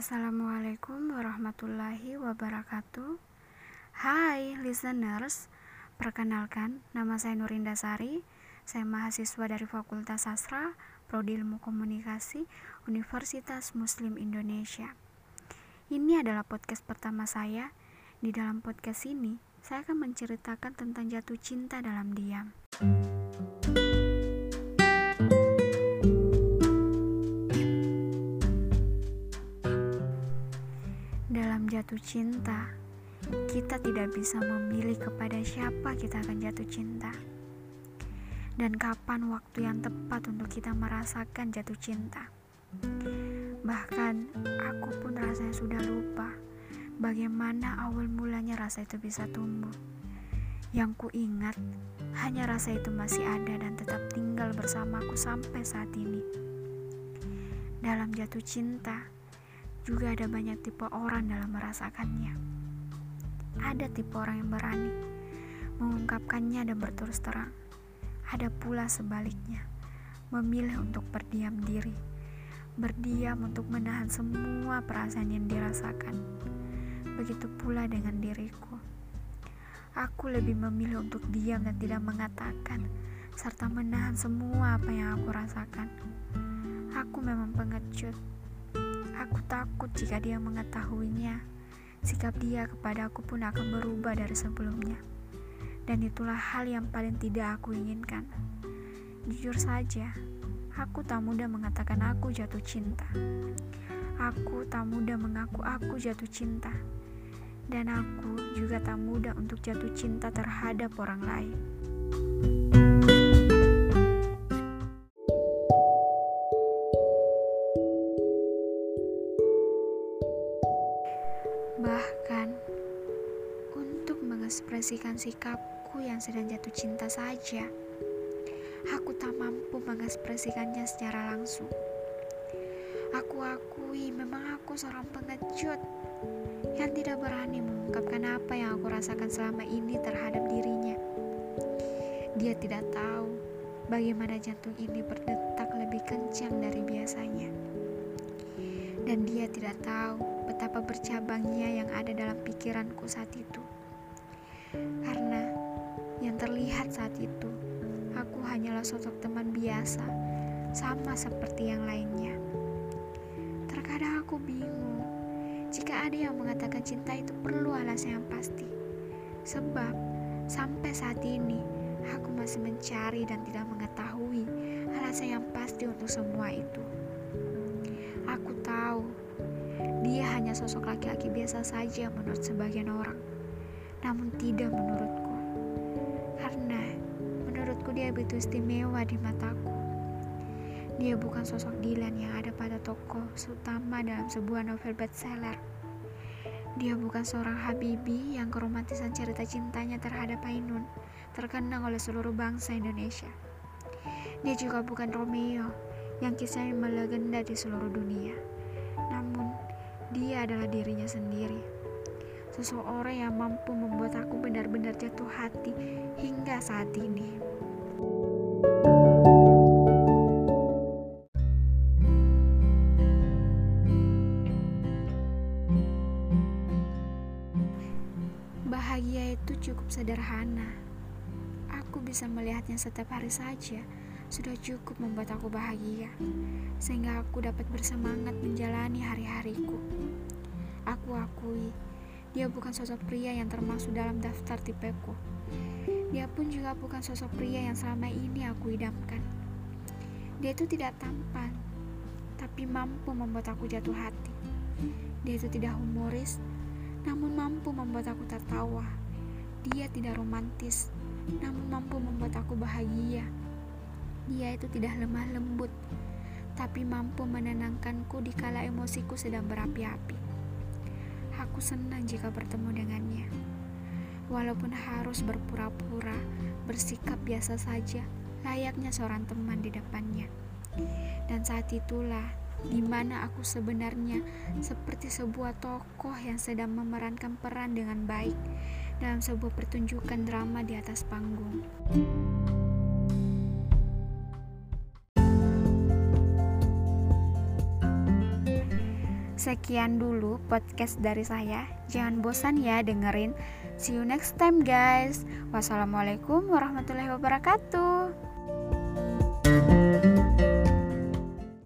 Assalamualaikum warahmatullahi wabarakatuh. Hai listeners, perkenalkan nama saya Nurinda Sari. Saya mahasiswa dari Fakultas Sastra, Prodi Ilmu Komunikasi, Universitas Muslim Indonesia. Ini adalah podcast pertama saya. Di dalam podcast ini, saya akan menceritakan tentang jatuh cinta dalam diam. Jatuh cinta, kita tidak bisa memilih kepada siapa kita akan jatuh cinta dan kapan waktu yang tepat untuk kita merasakan jatuh cinta. Bahkan aku pun rasanya sudah lupa bagaimana awal mulanya rasa itu bisa tumbuh. Yang ku ingat hanya rasa itu masih ada dan tetap tinggal bersamaku sampai saat ini. Dalam jatuh cinta, juga ada banyak tipe orang dalam merasakannya. Ada tipe orang yang berani mengungkapkannya dan berterus terang ada pula sebaliknya, memilih untuk berdiam diri, berdiam untuk menahan semua perasaan yang dirasakan. Begitu pula dengan diriku. Aku lebih memilih untuk diam dan tidak mengatakan, serta menahan semua apa yang aku rasakan. Aku memang pengecut. Aku takut jika dia mengetahuinya. Sikap dia kepada aku pun akan berubah dari sebelumnya dan itulah hal yang paling tidak aku inginkan. Jujur saja, aku tak mudah mengatakan aku jatuh cinta. Aku tak mudah mengaku aku jatuh cinta. Dan aku juga tak mudah untuk jatuh cinta terhadap orang lain. Bahkan mengekspresikan sikap aku yang sedang jatuh cinta saja. Aku tak mampu mengekspresikannya secara langsung. Aku akui memang aku seorang pengecut yang tidak berani mengungkapkan apa yang aku rasakan selama ini terhadap dirinya. Dia tidak tahu bagaimana jantung ini berdetak lebih kencang dari biasanya. Dan dia tidak tahu betapa bercabangnya yang ada dalam pikiranku saat itu. Karena yang terlihat saat itu, aku hanyalah sosok teman biasa, sama seperti yang lainnya. Terkadang aku bingung jika ada yang mengatakan cinta itu perlu alasan yang pasti. Sebab sampai saat ini aku masih mencari dan tidak mengetahui alasan yang pasti untuk semua itu. Aku tahu dia hanya sosok laki-laki biasa saja menurut sebagian orang, namun tidak menurutku karena menurutku dia begitu istimewa di mataku. Dia bukan sosok Dylan yang ada pada tokoh utama dalam sebuah novel bestseller. Dia bukan seorang Habibi yang keromantisan cerita cintanya terhadap Ainun terkenang oleh seluruh bangsa Indonesia. Dia juga bukan Romeo yang kisahnya melegenda di seluruh dunia. Namun, dia adalah dirinya sendiri seseorang yang mampu membuat aku benar-benar jatuh hati hingga saat ini. Bahagia itu cukup sederhana. Aku bisa melihatnya setiap hari saja sudah cukup membuat aku bahagia, sehingga aku dapat bersemangat menjalani hari-hariku. Aku akui dia bukan sosok pria yang termasuk dalam daftar tipeku. Dia pun juga bukan sosok pria yang selama ini aku idamkan. Dia itu tidak tampan, tapi mampu membuat aku jatuh hati. Dia itu tidak humoris, namun mampu membuat aku tertawa. Dia tidak romantis, namun mampu membuat aku bahagia. Dia itu tidak lemah lembut, tapi mampu menenangkanku di kala emosiku sedang berapi-api. Aku senang jika bertemu dengannya. Walaupun harus berpura-pura, bersikap biasa saja, layaknya seorang teman di depannya. Dan saat itulah di mana aku sebenarnya seperti sebuah tokoh yang sedang memerankan peran dengan baik dalam sebuah pertunjukan drama di atas panggung. Sekian dulu podcast dari saya. Jangan bosan ya dengerin. See you next time guys. Wassalamualaikum warahmatullahi wabarakatuh.